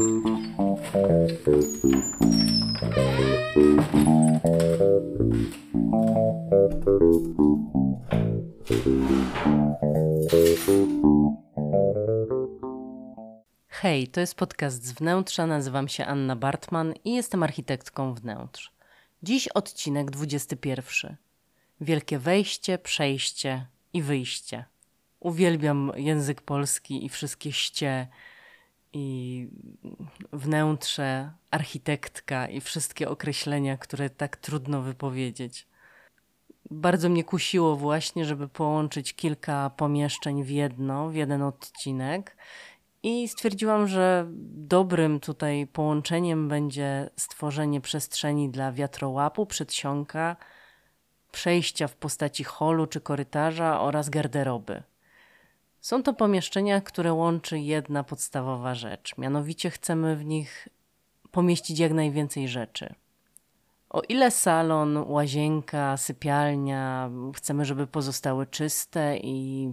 Hej, to jest podcast z wnętrza. Nazywam się Anna Bartman i jestem architektką wnętrz. Dziś odcinek 21. Wielkie wejście, przejście i wyjście. Uwielbiam język polski i wszystkie ście i wnętrze, architektka i wszystkie określenia, które tak trudno wypowiedzieć. Bardzo mnie kusiło właśnie, żeby połączyć kilka pomieszczeń w jedno, w jeden odcinek. I stwierdziłam, że dobrym tutaj połączeniem będzie stworzenie przestrzeni dla wiatrołapu, przedsionka, przejścia w postaci holu czy korytarza oraz garderoby. Są to pomieszczenia, które łączy jedna podstawowa rzecz. Mianowicie chcemy w nich pomieścić jak najwięcej rzeczy. O ile salon, łazienka, sypialnia chcemy, żeby pozostały czyste i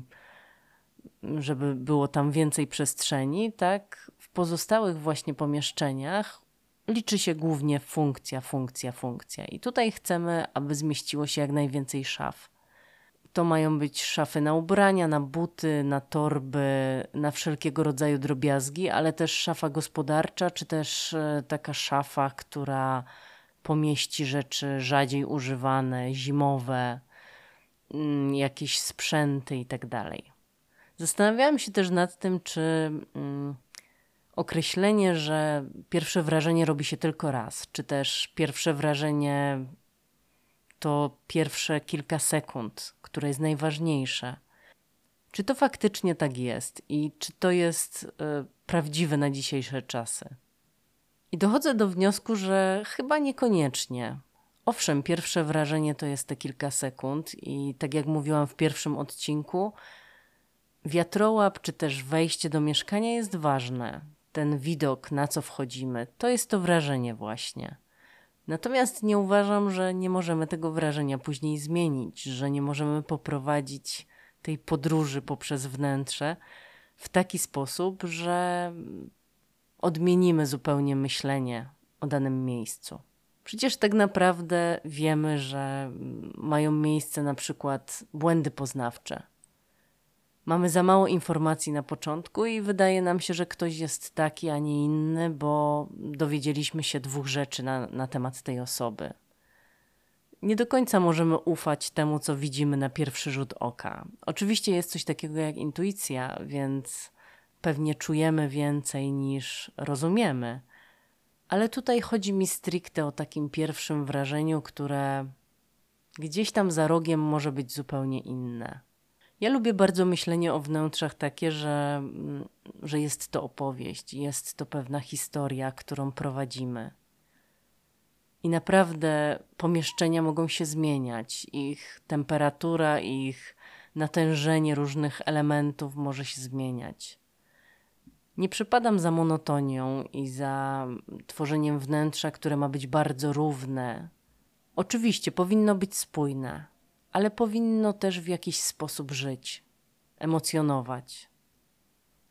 żeby było tam więcej przestrzeni, tak w pozostałych właśnie pomieszczeniach liczy się głównie funkcja, funkcja, funkcja. I tutaj chcemy, aby zmieściło się jak najwięcej szaf. To mają być szafy na ubrania, na buty, na torby, na wszelkiego rodzaju drobiazgi, ale też szafa gospodarcza, czy też e, taka szafa, która pomieści rzeczy rzadziej używane, zimowe, mm, jakieś sprzęty i tak. Zastanawiałam się też nad tym, czy mm, określenie, że pierwsze wrażenie robi się tylko raz, czy też pierwsze wrażenie to pierwsze kilka sekund, które jest najważniejsze. Czy to faktycznie tak jest i czy to jest y, prawdziwe na dzisiejsze czasy? I dochodzę do wniosku, że chyba niekoniecznie. Owszem, pierwsze wrażenie to jest te kilka sekund, i tak jak mówiłam w pierwszym odcinku, wiatrołap czy też wejście do mieszkania jest ważne. Ten widok, na co wchodzimy, to jest to wrażenie właśnie. Natomiast nie uważam, że nie możemy tego wrażenia później zmienić, że nie możemy poprowadzić tej podróży poprzez wnętrze w taki sposób, że odmienimy zupełnie myślenie o danym miejscu. Przecież tak naprawdę wiemy, że mają miejsce na przykład błędy poznawcze. Mamy za mało informacji na początku i wydaje nam się, że ktoś jest taki, a nie inny, bo dowiedzieliśmy się dwóch rzeczy na, na temat tej osoby. Nie do końca możemy ufać temu, co widzimy na pierwszy rzut oka. Oczywiście jest coś takiego jak intuicja, więc pewnie czujemy więcej niż rozumiemy. Ale tutaj chodzi mi stricte o takim pierwszym wrażeniu, które gdzieś tam za rogiem może być zupełnie inne. Ja lubię bardzo myślenie o wnętrzach takie, że, mm, że jest to opowieść, jest to pewna historia, którą prowadzimy. I naprawdę pomieszczenia mogą się zmieniać, ich temperatura, ich natężenie różnych elementów może się zmieniać. Nie przypadam za monotonią i za tworzeniem wnętrza, które ma być bardzo równe. Oczywiście powinno być spójne, ale powinno też w jakiś sposób żyć, emocjonować.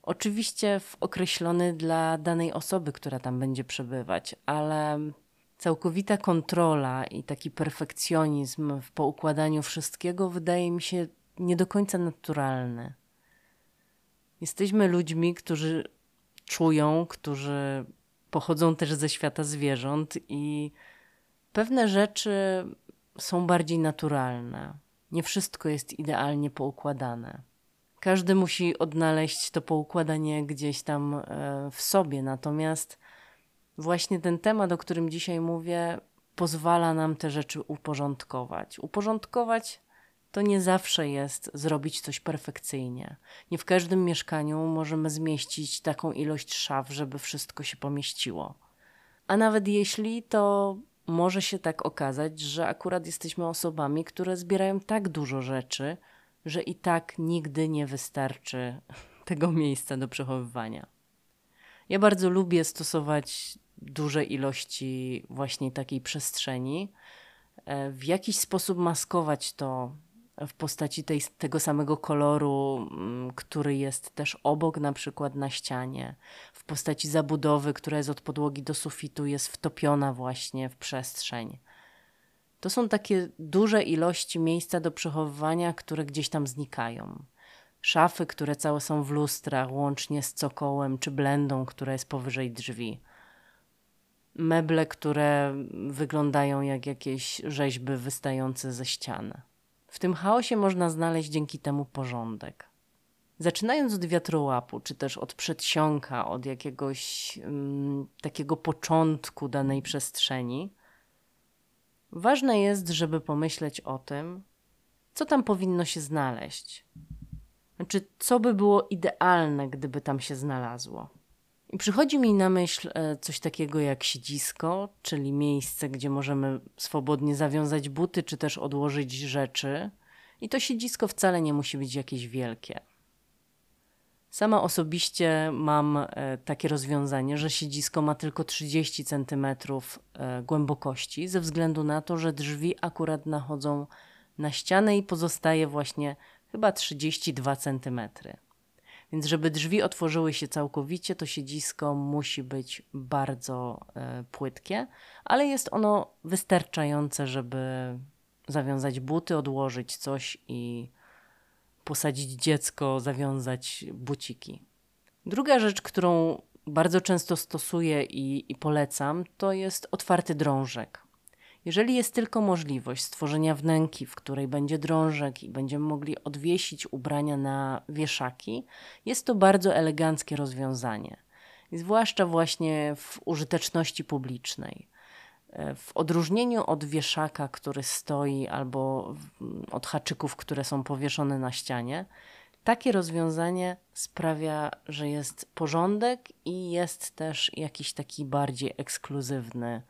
Oczywiście w określony dla danej osoby, która tam będzie przebywać, ale całkowita kontrola i taki perfekcjonizm w poukładaniu wszystkiego wydaje mi się nie do końca naturalny. Jesteśmy ludźmi, którzy czują, którzy pochodzą też ze świata zwierząt i pewne rzeczy są bardziej naturalne. Nie wszystko jest idealnie poukładane. Każdy musi odnaleźć to poukładanie gdzieś tam e, w sobie, natomiast właśnie ten temat, o którym dzisiaj mówię, pozwala nam te rzeczy uporządkować. Uporządkować to nie zawsze jest zrobić coś perfekcyjnie. Nie w każdym mieszkaniu możemy zmieścić taką ilość szaf, żeby wszystko się pomieściło. A nawet jeśli, to może się tak okazać, że akurat jesteśmy osobami, które zbierają tak dużo rzeczy, że i tak nigdy nie wystarczy tego miejsca do przechowywania. Ja bardzo lubię stosować duże ilości właśnie takiej przestrzeni, e, w jakiś sposób maskować to w postaci tej, tego samego koloru, mm, który jest też obok, na przykład na ścianie, postaci zabudowy, która jest od podłogi do sufitu, jest wtopiona właśnie w przestrzeń. To są takie duże ilości miejsca do przechowywania, które gdzieś tam znikają. Szafy, które całe są w lustrach, łącznie z cokołem czy blendą, która jest powyżej drzwi. Meble, które wyglądają jak jakieś rzeźby wystające ze ściany. W tym chaosie można znaleźć dzięki temu porządek. Zaczynając od wiatrołapu, czy też od przedsionka, od jakiegoś um, takiego początku danej przestrzeni, ważne jest, żeby pomyśleć o tym, co tam powinno się znaleźć. Znaczy, co by było idealne, gdyby tam się znalazło. I przychodzi mi na myśl e, coś takiego jak siedzisko, czyli miejsce, gdzie możemy swobodnie zawiązać buty, czy też odłożyć rzeczy. I to siedzisko wcale nie musi być jakieś wielkie. Sama osobiście mam e, takie rozwiązanie, że siedzisko ma tylko 30 cm e, głębokości, ze względu na to, że drzwi akurat nachodzą na ścianę i pozostaje właśnie chyba 32 cm. Więc żeby drzwi otworzyły się całkowicie, to siedzisko musi być bardzo e, płytkie, ale jest ono wystarczające, żeby zawiązać buty, odłożyć coś i posadzić dziecko, zawiązać buciki. Druga rzecz, którą bardzo często stosuję i, i polecam, to jest otwarty drążek. Jeżeli jest tylko możliwość stworzenia wnęki, w której będzie drążek i będziemy mogli odwiesić ubrania na wieszaki, jest to bardzo eleganckie rozwiązanie. zwłaszcza właśnie w użyteczności publicznej. E, w odróżnieniu od wieszaka, który stoi, albo od haczyków, które są powieszone na ścianie, takie rozwiązanie sprawia, że jest porządek i jest też jakiś taki bardziej ekskluzywny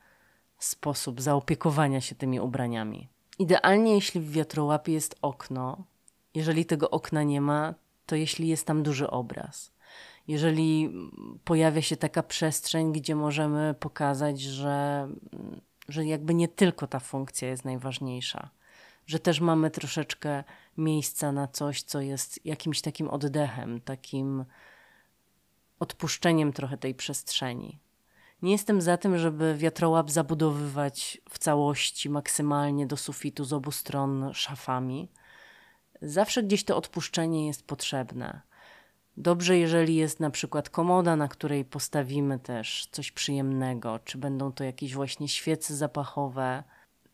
sposób zaopiekowania się tymi ubraniami. Idealnie, jeśli w wiatrołapie jest okno. Jeżeli tego okna nie ma, to jeśli jest tam duży obraz. Jeżeli pojawia się taka przestrzeń, gdzie możemy pokazać, że, że jakby nie tylko ta funkcja jest najważniejsza, że też mamy troszeczkę miejsca na coś, co jest jakimś takim oddechem, takim odpuszczeniem trochę tej przestrzeni. Nie jestem za tym, żeby wiatrołap zabudowywać w całości maksymalnie do sufitu z obu stron szafami. Zawsze gdzieś to odpuszczenie jest potrzebne. Dobrze, jeżeli jest na przykład komoda, na której postawimy też coś przyjemnego, czy będą to jakieś właśnie świece zapachowe,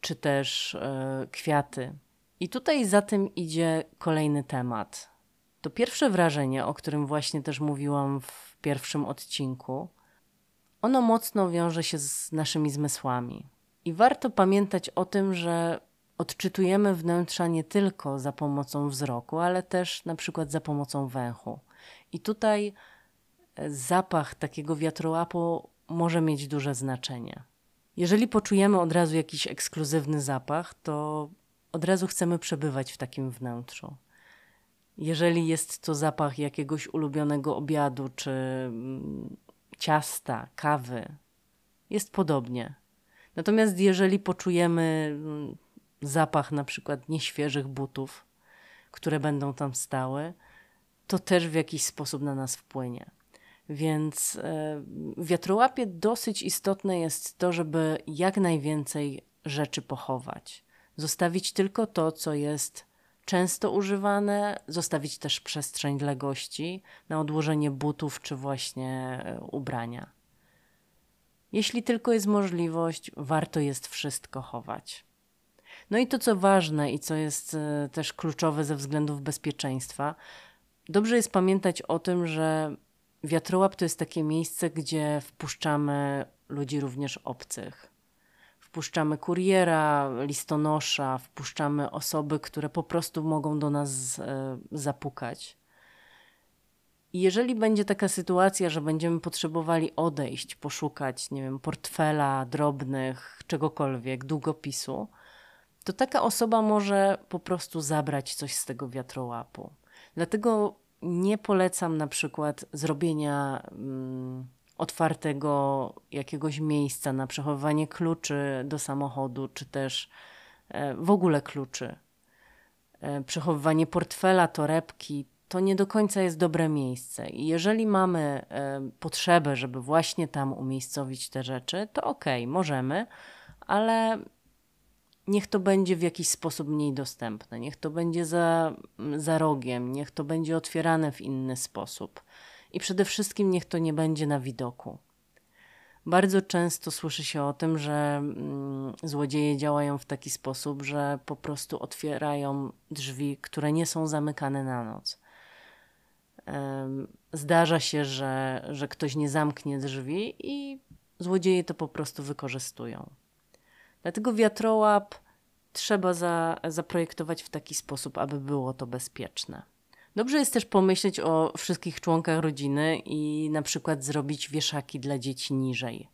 czy też yy, kwiaty. I tutaj za tym idzie kolejny temat. To pierwsze wrażenie, o którym właśnie też mówiłam w pierwszym odcinku, ono mocno wiąże się z naszymi zmysłami. I warto pamiętać o tym, że odczytujemy wnętrza nie tylko za pomocą wzroku, ale też na przykład za pomocą węchu. I tutaj e, zapach takiego wiatrołapu może mieć duże znaczenie. Jeżeli poczujemy od razu jakiś ekskluzywny zapach, to od razu chcemy przebywać w takim wnętrzu. Jeżeli jest to zapach jakiegoś ulubionego obiadu czy mm, ciasta, kawy. Jest podobnie. Natomiast jeżeli poczujemy mm, zapach na przykład nieświeżych butów, które będą tam stały, to też w jakiś sposób na nas wpłynie. Więc e, w wiatrołapie dosyć istotne jest to, żeby jak najwięcej rzeczy pochować. Zostawić tylko to, co jest często używane, zostawić też przestrzeń dla gości na odłożenie butów czy właśnie e, ubrania. Jeśli tylko jest możliwość, warto jest wszystko chować. No i to, co ważne i co jest e, też kluczowe ze względów bezpieczeństwa, dobrze jest pamiętać o tym, że wiatrołap to jest takie miejsce, gdzie wpuszczamy ludzi również obcych wpuszczamy kuriera, listonosza, wpuszczamy osoby, które po prostu mogą do nas e, zapukać. I jeżeli będzie taka sytuacja, że będziemy potrzebowali odejść, poszukać, nie wiem, portfela, drobnych, czegokolwiek, długopisu, to taka osoba może po prostu zabrać coś z tego wiatrołapu. Dlatego nie polecam na przykład zrobienia. Mm, otwartego jakiegoś miejsca na przechowywanie kluczy do samochodu, czy też e, w ogóle kluczy. e, przechowywanie portfela, torebki, to nie do końca jest dobre miejsce. I jeżeli mamy e, potrzebę, żeby właśnie tam umiejscowić te rzeczy, to okay, możemy, ale niech to będzie w jakiś sposób mniej dostępne, niech to będzie za, za rogiem, niech to będzie otwierane w inny sposób. I przede wszystkim niech to nie będzie na widoku. Bardzo często słyszy się o tym, że mm, złodzieje działają w taki sposób, że po prostu otwierają drzwi, które nie są zamykane na noc. Zdarza się, że, że ktoś nie zamknie drzwi i złodzieje to po prostu wykorzystują. Dlatego wiatrołap trzeba za, zaprojektować w taki sposób, aby było to bezpieczne. Dobrze jest też pomyśleć o wszystkich członkach rodziny i na przykład zrobić wieszaki dla dzieci niżej.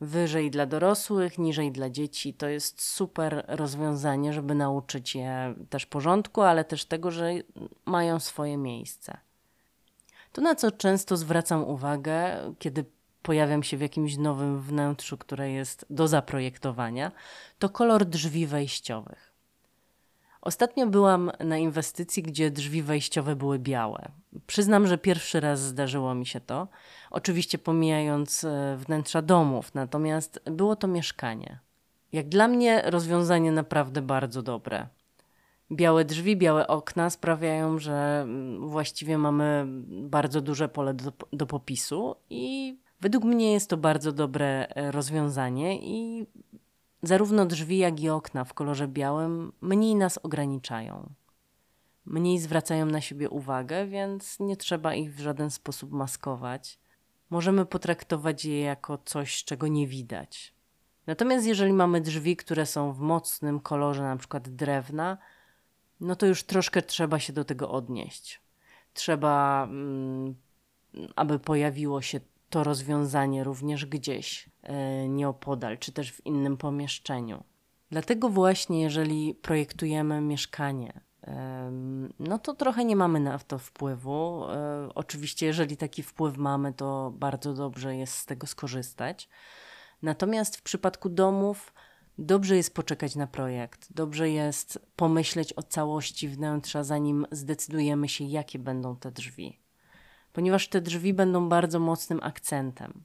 Wyżej dla dorosłych, niżej dla dzieci. To jest super rozwiązanie, żeby nauczyć je też porządku, ale też tego, że mają swoje miejsce. To, na co często zwracam uwagę, kiedy pojawiam się w jakimś nowym wnętrzu, które jest do zaprojektowania, to kolor drzwi wejściowych. Ostatnio byłam na inwestycji, gdzie drzwi wejściowe były białe. Przyznam, że pierwszy raz zdarzyło mi się to, oczywiście pomijając e, wnętrza domów, natomiast było to mieszkanie. Jak dla mnie rozwiązanie naprawdę bardzo dobre. Białe drzwi, białe okna sprawiają, że mm, właściwie mamy bardzo duże pole do, do popisu i według mnie jest to bardzo dobre e, rozwiązanie i Zarówno drzwi, jak i okna w kolorze białym mniej nas ograniczają. Mniej zwracają na siebie uwagę, więc nie trzeba ich w żaden sposób maskować. Możemy potraktować je jako coś, czego nie widać. Natomiast jeżeli mamy drzwi, które są w mocnym kolorze, na przykład drewna, no to już troszkę trzeba się do tego odnieść. Trzeba, mm, aby pojawiło się to rozwiązanie również gdzieś e, nieopodal, czy też w innym pomieszczeniu. Dlatego właśnie, jeżeli projektujemy mieszkanie, no to trochę nie mamy na to wpływu. E, oczywiście, jeżeli taki wpływ mamy, to bardzo dobrze jest z tego skorzystać. Natomiast w przypadku domów, dobrze jest poczekać na projekt, dobrze jest pomyśleć o całości wnętrza, zanim zdecydujemy się, jakie będą te drzwi ponieważ te drzwi będą bardzo mocnym akcentem.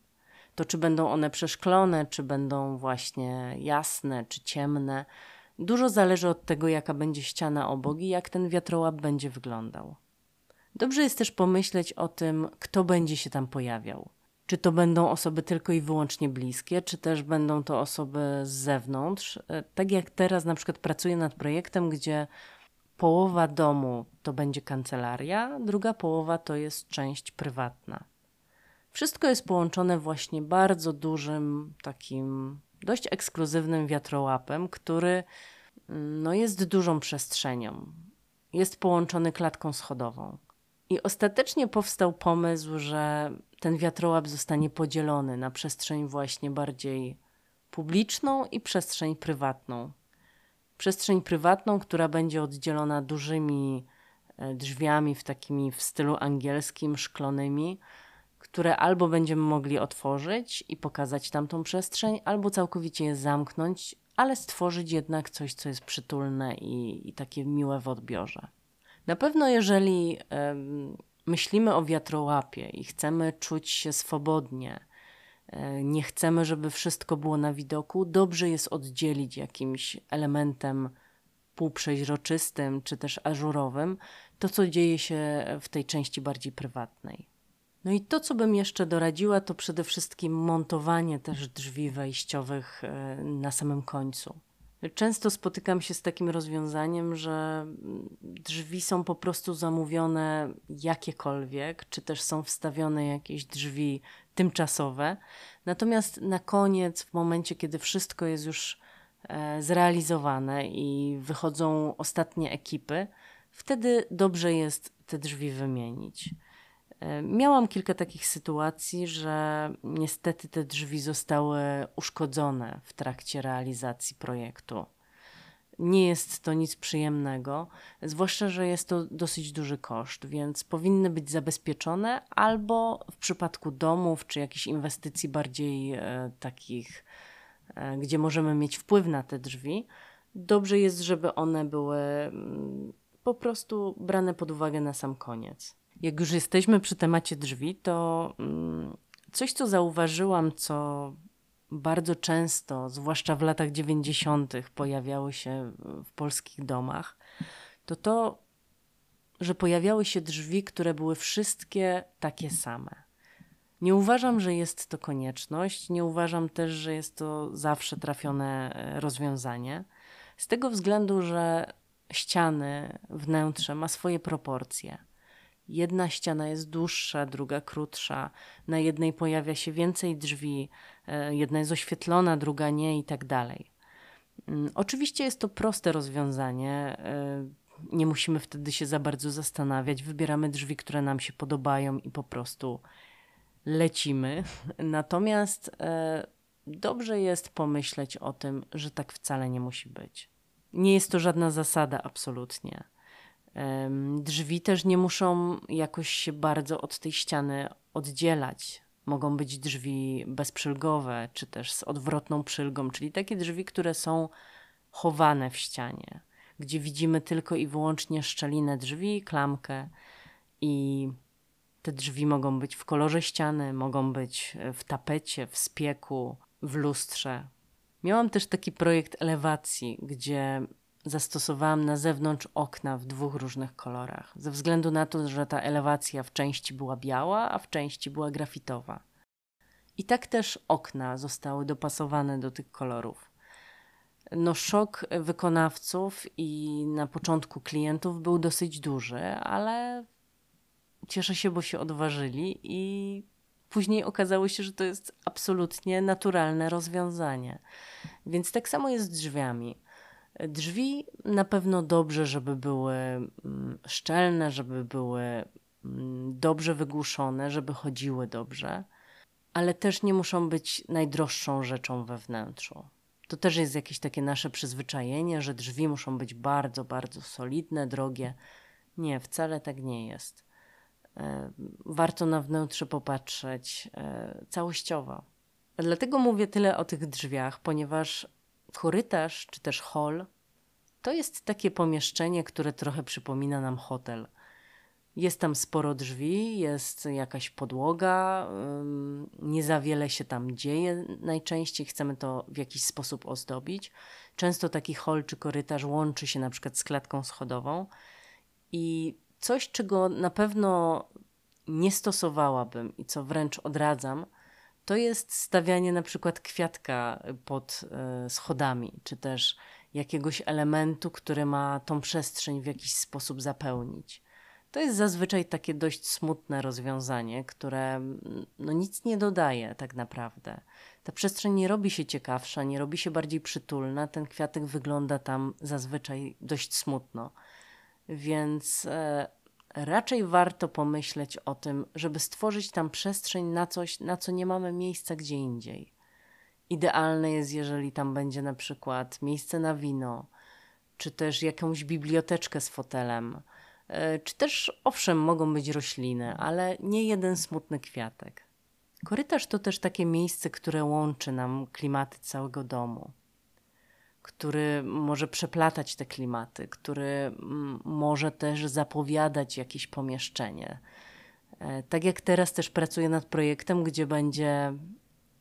To, czy będą one przeszklone, czy będą właśnie jasne, czy ciemne, dużo zależy od tego, jaka będzie ściana obok i jak ten wiatrołap będzie wyglądał. Dobrze jest też pomyśleć o tym, kto będzie się tam pojawiał. Czy to będą osoby tylko i wyłącznie bliskie, czy też będą to osoby z zewnątrz. E, tak jak teraz na przykład pracuję nad projektem, gdzie połowa domu to będzie kancelaria, druga połowa to jest część prywatna. Wszystko jest połączone właśnie bardzo dużym, takim dość ekskluzywnym wiatrołapem, który no, jest dużą przestrzenią. Jest połączony klatką schodową. I ostatecznie powstał pomysł, że ten wiatrołap zostanie podzielony na przestrzeń właśnie bardziej publiczną i przestrzeń prywatną przestrzeń prywatną, która będzie oddzielona dużymi e, drzwiami w takimi w stylu angielskim, szklonymi, które albo będziemy mogli otworzyć i pokazać tamtą przestrzeń, albo całkowicie je zamknąć, ale stworzyć jednak coś, co jest przytulne i, i takie miłe w odbiorze. Na pewno, jeżeli um, myślimy o wiatrołapie i chcemy czuć się swobodnie, nie chcemy, żeby wszystko było na widoku, dobrze jest oddzielić jakimś elementem półprzeźroczystym czy też ażurowym to, co dzieje się w tej części bardziej prywatnej. No i to, co bym jeszcze doradziła, to przede wszystkim montowanie też drzwi wejściowych e, na samym końcu. Często spotykam się z takim rozwiązaniem, że drzwi są po prostu zamówione jakiekolwiek, czy też są wstawione jakieś drzwi tymczasowe. Natomiast na koniec, w momencie, kiedy wszystko jest już e, zrealizowane i wychodzą ostatnie ekipy, wtedy dobrze jest te drzwi wymienić. E, miałam kilka takich sytuacji, że niestety te drzwi zostały uszkodzone w trakcie realizacji projektu. Nie jest to nic przyjemnego, zwłaszcza, że jest to dosyć duży koszt, więc powinny być zabezpieczone albo w przypadku domów czy jakichś inwestycji bardziej e, takich, e, gdzie możemy mieć wpływ na te drzwi, dobrze jest, żeby one były mm, po prostu brane pod uwagę na sam koniec. Jak już jesteśmy przy temacie drzwi, to mm, coś, co zauważyłam, co bardzo często, zwłaszcza w latach 90., pojawiało się w polskich domach, to to, że pojawiały się drzwi, które były wszystkie takie same. Nie uważam, że jest to konieczność, nie uważam też, że jest to zawsze trafione e, rozwiązanie. Z tego względu, że ściany, wnętrze ma swoje proporcje. Jedna ściana jest dłuższa, druga krótsza, na jednej pojawia się więcej drzwi, e, jedna jest oświetlona, druga nie i tak dalej. Mm, oczywiście jest to proste rozwiązanie. E, nie musimy wtedy się za bardzo zastanawiać. Wybieramy drzwi, które nam się podobają i po prostu lecimy. Natomiast e, dobrze jest pomyśleć o tym, że tak wcale nie musi być. Nie jest to żadna zasada, absolutnie. Drzwi też nie muszą jakoś się bardzo od tej ściany oddzielać. Mogą być drzwi bezprzylgowe, czy też z odwrotną przylgą, czyli takie drzwi, które są chowane w ścianie, gdzie widzimy tylko i wyłącznie szczelinę drzwi, klamkę i te drzwi mogą być w kolorze ściany, mogą być w tapecie, w spieku, w lustrze. Miałam też taki projekt elewacji, gdzie zastosowałam na zewnątrz okna w dwóch różnych kolorach, ze względu na to, że ta elewacja w części była biała, a w części była grafitowa. I tak też okna zostały dopasowane do tych kolorów. No, szok wykonawców i na początku klientów był dosyć duży, ale cieszę się, bo się odważyli i później okazało się, że to jest absolutnie naturalne rozwiązanie. Więc tak samo jest z drzwiami. Drzwi na pewno dobrze, żeby były mm, szczelne, żeby były mm, dobrze wygłuszone, żeby chodziły dobrze, ale też nie muszą być najdroższą rzeczą we wnętrzu. To też jest jakieś takie nasze przyzwyczajenie, że drzwi muszą być bardzo, bardzo solidne, drogie. Nie, wcale tak nie jest. E, warto na wnętrze popatrzeć e, całościowo. Dlatego mówię tyle o tych drzwiach, ponieważ korytarz czy też hall to jest takie pomieszczenie, które trochę przypomina nam hotel. Jest tam sporo drzwi, jest jakaś podłoga, nie za wiele się tam dzieje. Najczęściej chcemy to w jakiś sposób ozdobić. Często taki hol czy korytarz łączy się na przykład z klatką schodową i coś, czego na pewno nie stosowałabym i co wręcz odradzam, to jest stawianie na przykład kwiatka pod e, schodami, czy też jakiegoś elementu, który ma tą przestrzeń w jakiś sposób zapełnić. To jest zazwyczaj takie dość smutne rozwiązanie, które mm, no, nic nie dodaje tak naprawdę. Ta przestrzeń nie robi się ciekawsza, nie robi się bardziej przytulna, ten kwiatek wygląda tam zazwyczaj dość smutno. Więc e, raczej warto pomyśleć o tym, żeby stworzyć tam przestrzeń na coś, na co nie mamy miejsca gdzie indziej. Idealne jest, jeżeli tam będzie na przykład miejsce na wino, czy też jakąś biblioteczkę z fotelem, e, czy też owszem, mogą być rośliny, ale nie jeden smutny kwiatek. Korytarz to też takie miejsce, które łączy nam klimaty całego domu który może przeplatać te klimaty, który może też zapowiadać jakieś pomieszczenie. E, tak jak teraz też pracuję nad projektem, gdzie będzie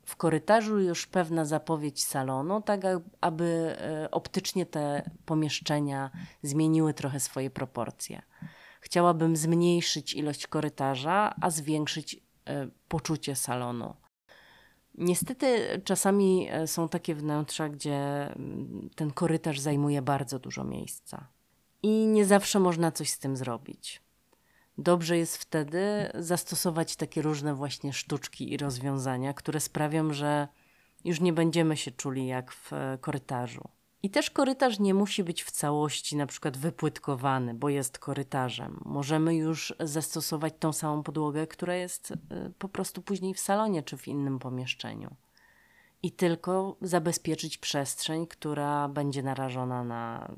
w korytarzu już pewna zapowiedź salonu, tak aby e, optycznie te pomieszczenia zmieniły trochę swoje proporcje. Chciałabym zmniejszyć ilość korytarza, a zwiększyć e, poczucie salonu. Niestety czasami e, są takie wnętrza, gdzie ten korytarz zajmuje bardzo dużo miejsca i nie zawsze można coś z tym zrobić. Dobrze jest wtedy zastosować takie różne właśnie sztuczki i rozwiązania, które sprawią, że już nie będziemy się czuli jak w e, korytarzu. I też korytarz nie musi być w całości na przykład wypłytkowany, bo jest korytarzem. Możemy już zastosować tą samą podłogę, która jest y, po prostu później w salonie czy w innym pomieszczeniu. I tylko zabezpieczyć przestrzeń, która będzie narażona na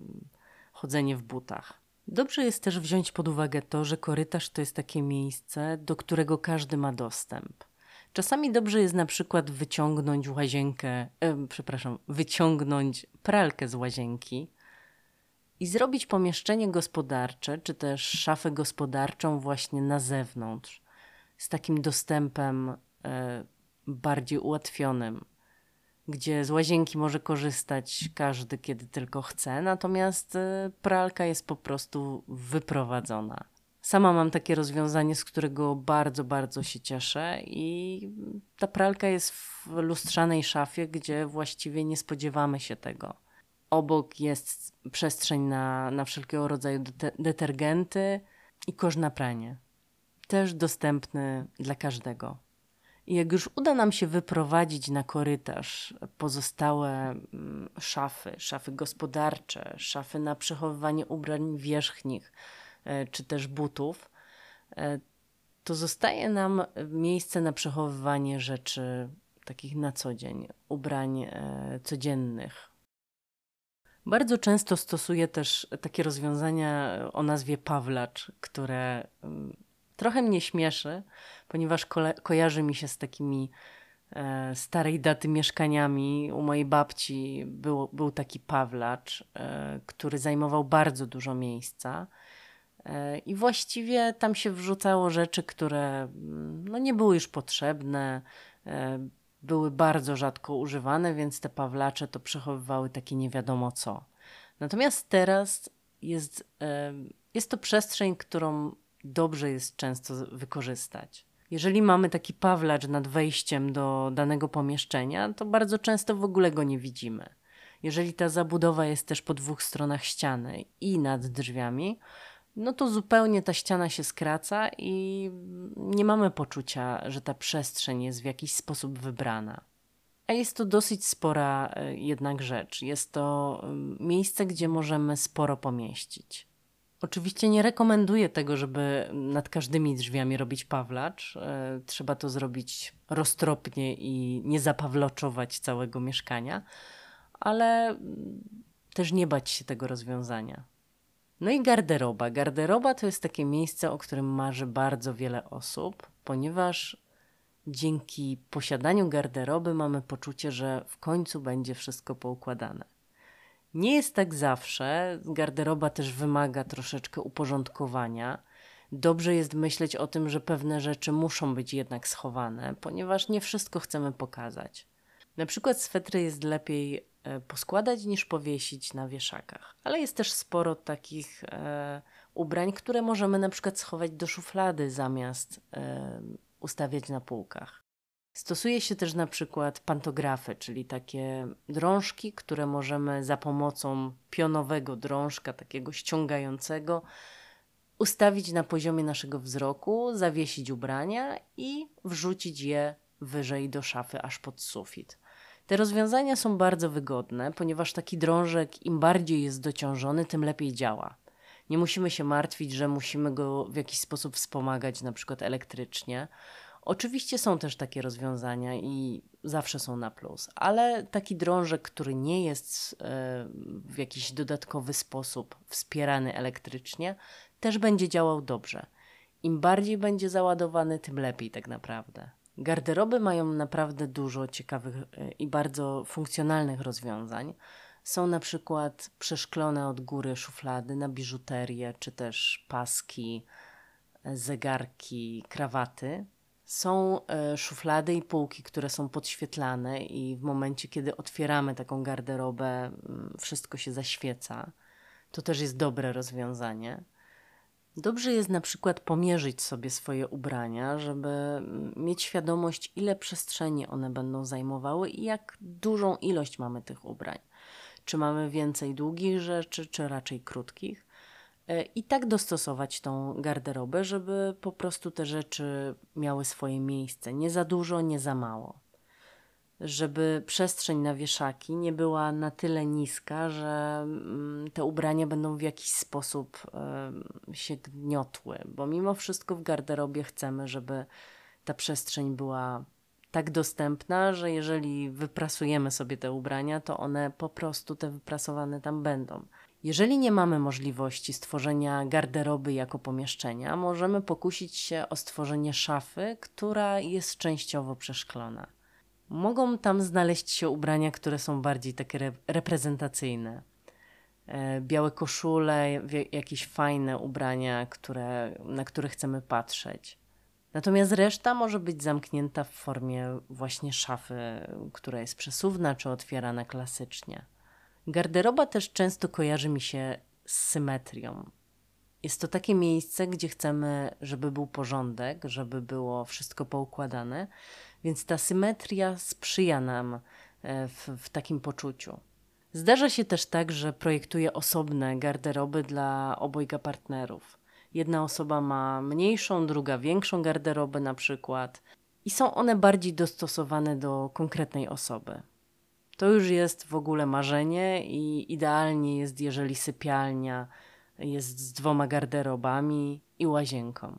chodzenie w butach. Dobrze jest też wziąć pod uwagę to, że korytarz to jest takie miejsce, do którego każdy ma dostęp. Czasami dobrze jest na przykład wyciągnąć łazienkę, e, przepraszam, wyciągnąć pralkę z łazienki i zrobić pomieszczenie gospodarcze, czy też szafę gospodarczą właśnie na zewnątrz, z takim dostępem e, bardziej ułatwionym, gdzie z łazienki może korzystać każdy, kiedy tylko chce, natomiast e, pralka jest po prostu wyprowadzona. Sama mam takie rozwiązanie, z którego bardzo, bardzo się cieszę, i ta pralka jest w lustrzanej szafie, gdzie właściwie nie spodziewamy się tego. Obok jest przestrzeń na, na wszelkiego rodzaju detergenty i kosz na pranie. Też dostępny dla każdego. Jak już uda nam się wyprowadzić na korytarz pozostałe mm, szafy, szafy gospodarcze, szafy na przechowywanie ubrań wierzchnich e, czy też butów, e, to zostaje nam miejsce na przechowywanie rzeczy takich na co dzień, ubrań e, codziennych. Bardzo często stosuję też takie rozwiązania o nazwie Pawlacz, które mm, trochę mnie śmieszy, ponieważ ko kojarzy mi się z takimi e, starej daty mieszkaniami. U mojej babci był, był taki Pawlacz, e, który zajmował bardzo dużo miejsca. E, I właściwie tam się wrzucało rzeczy, które mm, no, nie były już potrzebne, e, były bardzo rzadko używane, więc te pawlacze to przechowywały takie nie wiadomo co. Natomiast teraz jest, e, jest to przestrzeń, którą dobrze jest często wykorzystać. Jeżeli mamy taki pawlacz nad wejściem do danego pomieszczenia, to bardzo często w ogóle go nie widzimy. Jeżeli ta zabudowa jest też po dwóch stronach ściany i nad drzwiami, no to zupełnie ta ściana się skraca i nie mamy poczucia, że ta przestrzeń jest w jakiś sposób wybrana. A jest to dosyć spora e, jednak rzecz. Jest to miejsce, gdzie możemy sporo pomieścić. Oczywiście nie rekomenduję tego, żeby nad każdymi drzwiami robić pawlacz. E, trzeba to zrobić roztropnie i nie zapawloczować całego mieszkania, ale mm, też nie bać się tego rozwiązania. No i garderoba. Garderoba to jest takie miejsce, o którym marzy bardzo wiele osób, ponieważ dzięki posiadaniu garderoby mamy poczucie, że w końcu będzie wszystko poukładane. Nie jest tak zawsze. Garderoba też wymaga troszeczkę uporządkowania. Dobrze jest myśleć o tym, że pewne rzeczy muszą być jednak schowane, ponieważ nie wszystko chcemy pokazać. Na przykład swetry jest lepiej e, poskładać niż powiesić na wieszakach, ale jest też sporo takich e, ubrań, które możemy na przykład schować do szuflady zamiast e, ustawiać na półkach. Stosuje się też na przykład pantografy, czyli takie drążki, które możemy za pomocą pionowego drążka, takiego ściągającego, ustawić na poziomie naszego wzroku, zawiesić ubrania i wrzucić je wyżej do szafy, aż pod sufit. Te rozwiązania są bardzo wygodne, ponieważ taki drążek im bardziej jest dociążony, tym lepiej działa. Nie musimy się martwić, że musimy go w jakiś sposób wspomagać, na przykład elektrycznie. Oczywiście są też takie rozwiązania i zawsze są na plus, ale taki drążek, który nie jest e, w jakiś dodatkowy sposób wspierany elektrycznie, też będzie działał dobrze. Im bardziej będzie załadowany, tym lepiej tak naprawdę. Garderoby mają naprawdę dużo ciekawych e, i bardzo funkcjonalnych rozwiązań. Są na przykład przeszklone od góry szuflady na biżuterię, czy też paski, e, zegarki, krawaty. Są e, szuflady i półki, które są podświetlane, i w momencie, kiedy otwieramy taką garderobę, mm, wszystko się zaświeca. To też jest dobre rozwiązanie. Dobrze jest na przykład pomierzyć sobie swoje ubrania, żeby mm, mieć świadomość, ile przestrzeni one będą zajmowały i jak dużą ilość mamy tych ubrań. Czy mamy więcej długich rzeczy, czy raczej krótkich. E, I tak dostosować tą garderobę, żeby po prostu te rzeczy miały swoje miejsce. Nie za dużo, nie za mało. Żeby przestrzeń na wieszaki nie była na tyle niska, że mm, te ubrania będą w jakiś sposób się gniotły, bo mimo wszystko w garderobie chcemy, żeby ta przestrzeń była tak dostępna, że jeżeli wyprasujemy sobie te ubrania, to one po prostu te wyprasowane tam będą. Jeżeli nie mamy możliwości stworzenia garderoby jako pomieszczenia, możemy pokusić się o stworzenie szafy, która jest częściowo przeszklona. Mogą tam znaleźć się ubrania, które są bardziej takie re reprezentacyjne. E, białe koszule, jakieś fajne ubrania, które, na które chcemy patrzeć. Natomiast reszta może być zamknięta w formie właśnie szafy, która jest przesuwna czy otwierana klasycznie. Garderoba też często kojarzy mi się z symetrią. Jest to takie miejsce, gdzie chcemy, żeby był porządek, żeby było wszystko poukładane, więc ta symetria sprzyja nam e, w, w takim poczuciu. Zdarza się też tak, że projektuję osobne garderoby dla obojga partnerów. Jedna osoba ma mniejszą, druga większą garderobę na przykład i są one bardziej dostosowane do konkretnej osoby. To już jest w ogóle marzenie i idealnie jest, jeżeli sypialnia jest z dwoma garderobami i łazienką.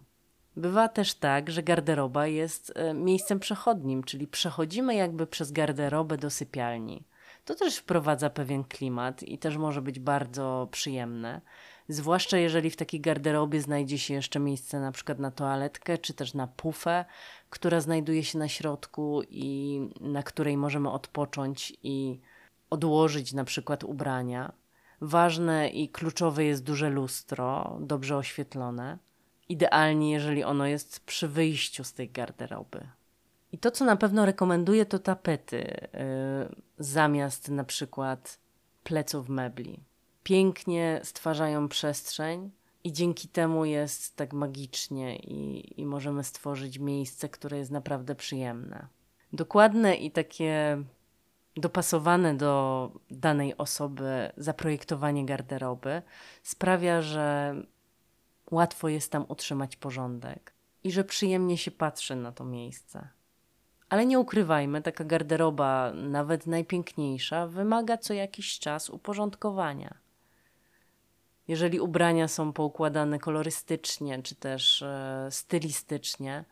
Bywa też tak, że garderoba jest e, miejscem przechodnim, czyli przechodzimy jakby przez garderobę do sypialni. To też wprowadza pewien klimat i też może być bardzo przyjemne. Zwłaszcza jeżeli w takiej garderobie znajdzie się jeszcze miejsce na przykład na toaletkę, czy też na pufę, która znajduje się na środku i na której możemy odpocząć i odłożyć na przykład ubrania. Ważne i kluczowe jest duże lustro, dobrze oświetlone. Idealnie, jeżeli ono jest przy wyjściu z tej garderoby. I to, co na pewno rekomenduję, to tapety yy, zamiast na przykład pleców mebli. Pięknie stwarzają przestrzeń i dzięki temu jest tak magicznie i, i możemy stworzyć miejsce, które jest naprawdę przyjemne. Dokładne i takie dopasowane do danej osoby zaprojektowanie garderoby sprawia, że łatwo jest tam utrzymać porządek i że przyjemnie się patrzy na to miejsce. Ale nie ukrywajmy, taka garderoba, nawet najpiękniejsza, wymaga co jakiś czas uporządkowania. Jeżeli ubrania są poukładane kolorystycznie czy też e, stylistycznie,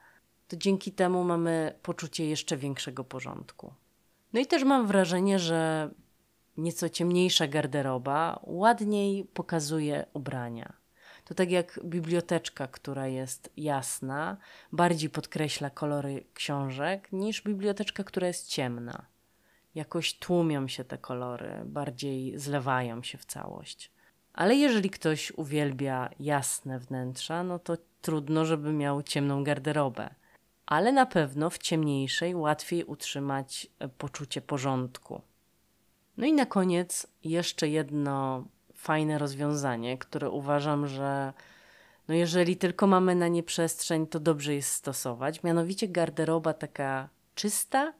to dzięki temu mamy poczucie jeszcze większego porządku. No i też mam wrażenie, że nieco ciemniejsza garderoba ładniej pokazuje ubrania. To tak jak biblioteczka, która jest jasna, bardziej podkreśla kolory książek niż biblioteczka, która jest ciemna. Jakoś tłumią się te kolory, bardziej zlewają się w całość. Ale jeżeli ktoś uwielbia jasne wnętrza, no to trudno, żeby miał ciemną garderobę. Ale na pewno w ciemniejszej łatwiej utrzymać e, poczucie porządku. No i na koniec jeszcze jedno fajne rozwiązanie, które uważam, że no jeżeli tylko mamy na nie przestrzeń, to dobrze jest stosować. Mianowicie garderoba taka czysta,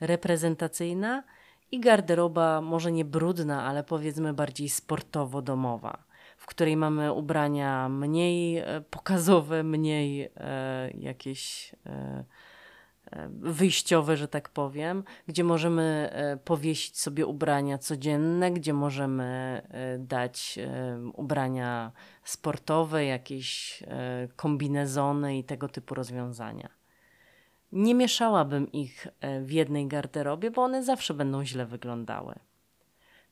reprezentacyjna i garderoba może nie brudna, ale powiedzmy bardziej sportowo-domowa, w której mamy ubrania mniej e, pokazowe, mniej e, jakieś e, e, wyjściowe, że tak powiem, gdzie możemy e, powiesić sobie ubrania codzienne, gdzie możemy dać ubrania sportowe, jakieś kombinezony i tego typu rozwiązania. Nie mieszałabym ich e, w jednej garderobie, bo one zawsze będą źle wyglądały.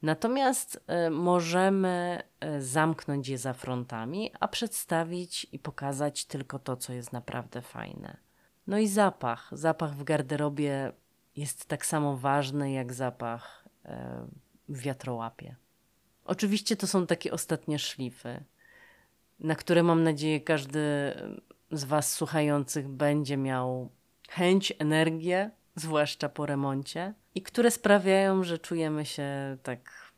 Natomiast e, możemy e, zamknąć je za frontami, a przedstawić i pokazać tylko to, co jest naprawdę fajne. No i zapach. Zapach w garderobie jest tak samo ważny jak zapach w wiatrołapie. Oczywiście to są takie ostatnie szlify, na które mam nadzieję każdy z Was słuchających będzie miał chęć, energię, zwłaszcza po remoncie, i które sprawiają, że czujemy się tak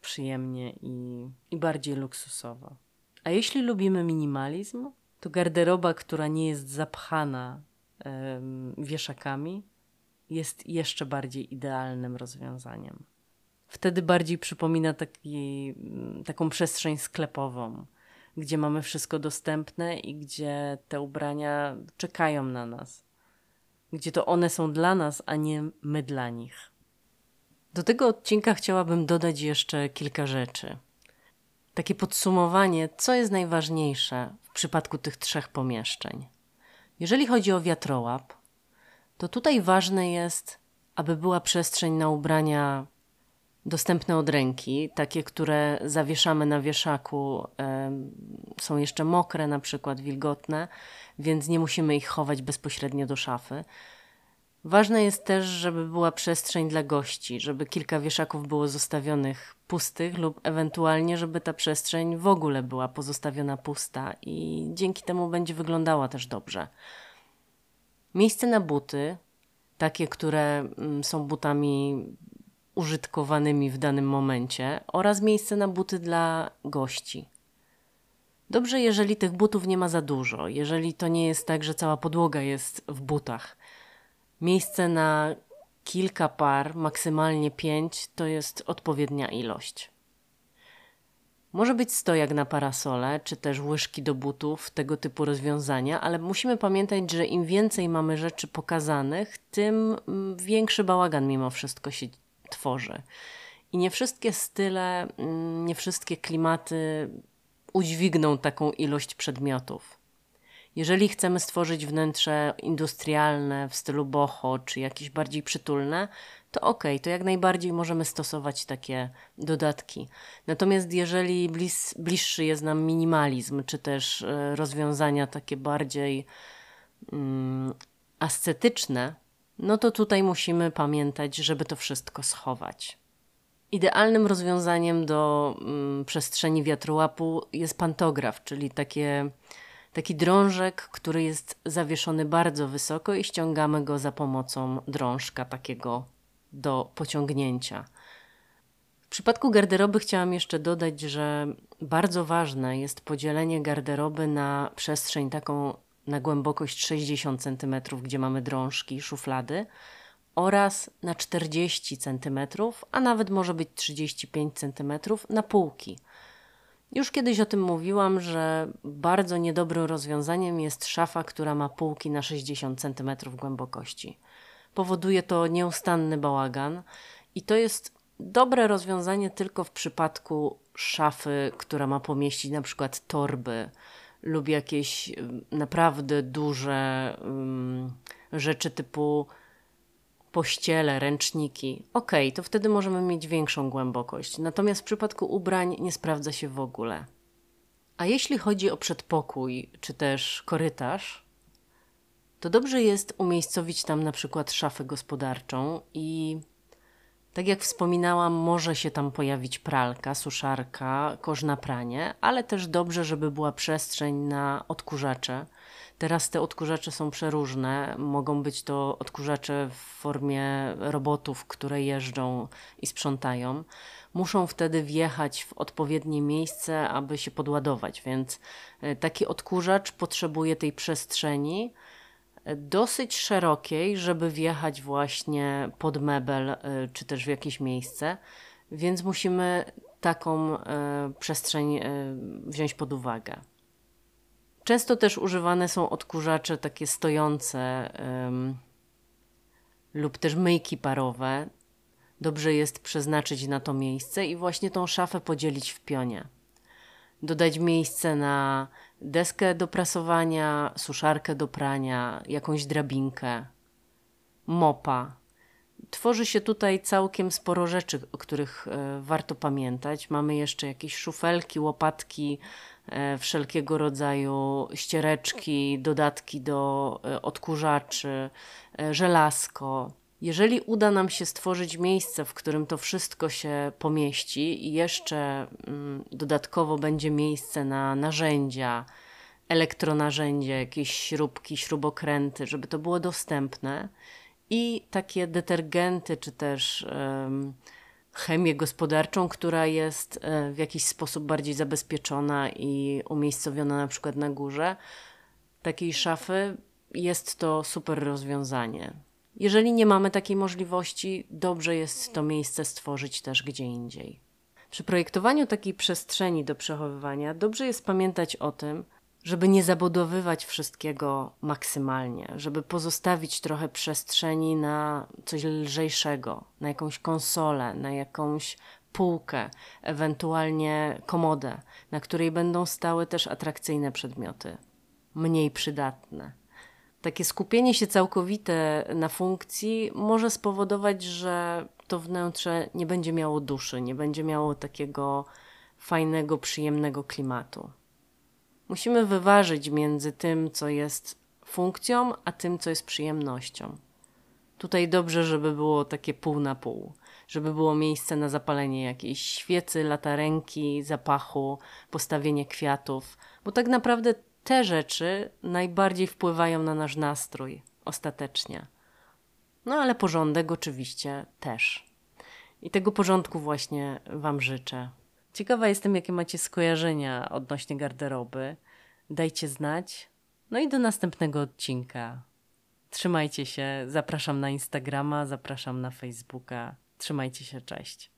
przyjemnie i, i bardziej luksusowo. A jeśli lubimy minimalizm, to garderoba, która nie jest zapchana wieszakami, jest jeszcze bardziej idealnym rozwiązaniem. Wtedy bardziej przypomina taki, taką przestrzeń sklepową, gdzie mamy wszystko dostępne i gdzie te ubrania czekają na nas gdzie to one są dla nas, a nie my dla nich. Do tego odcinka chciałabym dodać jeszcze kilka rzeczy. Takie podsumowanie, co jest najważniejsze w przypadku tych trzech pomieszczeń. Jeżeli chodzi o wiatrołap, to tutaj ważne jest, aby była przestrzeń na ubrania dostępne od ręki, takie, które zawieszamy na wieszaku, są jeszcze mokre, na przykład wilgotne, więc nie musimy ich chować bezpośrednio do szafy. Ważne jest też, żeby była przestrzeń dla gości, żeby kilka wieszaków było zostawionych pustych lub ewentualnie, żeby ta przestrzeń w ogóle była pozostawiona pusta i dzięki temu będzie wyglądała też dobrze. Miejsce na buty, takie, które mm, są butami użytkowanymi w danym momencie, oraz miejsce na buty dla gości. Dobrze, jeżeli tych butów nie ma za dużo, jeżeli to nie jest tak, że cała podłoga jest w butach. Miejsce na kilka par, maksymalnie pięć, to jest odpowiednia ilość. Może być stojak na parasole, czy też łyżki do butów, tego typu rozwiązania, ale musimy pamiętać, że im więcej mamy rzeczy pokazanych, tym mm, większy bałagan mimo wszystko się tworzy. I nie wszystkie style, mm, nie wszystkie klimaty udźwigną taką ilość przedmiotów. Jeżeli chcemy stworzyć wnętrze industrialne w stylu boho, czy jakieś bardziej przytulne, to ok, to jak najbardziej możemy stosować takie dodatki. Natomiast jeżeli blis, bliższy jest nam minimalizm, czy też e, rozwiązania takie bardziej mm, ascetyczne, no to tutaj musimy pamiętać, żeby to wszystko schować. Idealnym rozwiązaniem do mm, przestrzeni wiatrołapu jest pantograf, czyli takie, taki drążek, który jest zawieszony bardzo wysoko i ściągamy go za pomocą drążka takiego do pociągnięcia. W przypadku garderoby chciałam jeszcze dodać, że bardzo ważne jest podzielenie garderoby na przestrzeń taką na głębokość 60 cm, gdzie mamy drążki, szuflady, oraz na 40 cm, a nawet może być 35 cm na półki. Już kiedyś o tym mówiłam, że bardzo niedobrym rozwiązaniem jest szafa, która ma półki na 60 cm głębokości. Powoduje to nieustanny bałagan i to jest dobre rozwiązanie tylko w przypadku szafy, która ma pomieścić na przykład torby lub jakieś naprawdę duże um, rzeczy typu pościele, ręczniki. Ok, to wtedy możemy mieć większą głębokość. Natomiast w przypadku ubrań nie sprawdza się w ogóle. A jeśli chodzi o przedpokój czy też korytarz, to dobrze jest umiejscowić tam na przykład szafę gospodarczą i tak jak wspominałam, może się tam pojawić pralka, suszarka, kosz na pranie, ale też dobrze, żeby była przestrzeń na odkurzacze. Teraz te odkurzacze są przeróżne. Mogą być to odkurzacze w formie robotów, które jeżdżą i sprzątają. Muszą wtedy wjechać w odpowiednie miejsce, aby się podładować, więc e, taki odkurzacz potrzebuje tej przestrzeni dosyć szerokiej, żeby wjechać właśnie pod mebel y, czy też w jakieś miejsce, więc musimy taką y, przestrzeń y, wziąć pod uwagę. Często też używane są odkurzacze takie stojące lub też myjki parowe. Dobrze jest przeznaczyć na to miejsce i właśnie tą szafę podzielić w pionie. Dodać miejsce na deskę do prasowania, suszarkę do prania, jakąś drabinkę, mopa. Tworzy się tutaj całkiem sporo rzeczy, o których e, warto pamiętać. Mamy jeszcze jakieś szufelki, łopatki, e, wszelkiego rodzaju ściereczki, dodatki do e, odkurzaczy, żelazko. Jeżeli uda nam się stworzyć miejsce, w którym to wszystko się pomieści i jeszcze mm, dodatkowo będzie miejsce na narzędzia, elektronarzędzia, jakieś śrubki, śrubokręty, żeby to było dostępne i takie detergenty czy też chemię gospodarczą, która jest e, w jakiś sposób bardziej zabezpieczona i umiejscowiona na przykład na górze takiej szafy, jest to super rozwiązanie. Jeżeli nie mamy takiej możliwości, dobrze jest to miejsce stworzyć też gdzie indziej. Przy projektowaniu takiej przestrzeni do przechowywania dobrze jest pamiętać o tym, żeby nie zabudowywać wszystkiego maksymalnie, żeby pozostawić trochę przestrzeni na coś lżejszego, na jakąś konsolę, na jakąś półkę, ewentualnie komodę, na której będą stały też atrakcyjne przedmioty, mniej przydatne Takie skupienie się całkowite na funkcji może spowodować, że to wnętrze nie będzie miało duszy, nie będzie miało takiego fajnego, przyjemnego klimatu. Musimy wyważyć między tym, co jest funkcją, a tym, co jest przyjemnością. Tutaj dobrze, żeby było takie pół na pół, żeby było miejsce na zapalenie jakiejś świecy, latarenki, zapachu, postawienie kwiatów, bo tak naprawdę te rzeczy najbardziej wpływają na nasz nastrój ostatecznie. No ale porządek oczywiście też. I tego porządku właśnie Wam życzę. Ciekawa jestem, jakie macie skojarzenia odnośnie garderoby. Dajcie znać. No i do następnego odcinka. Trzymajcie się. Zapraszam na Instagrama, zapraszam na Facebooka. Trzymajcie się, cześć.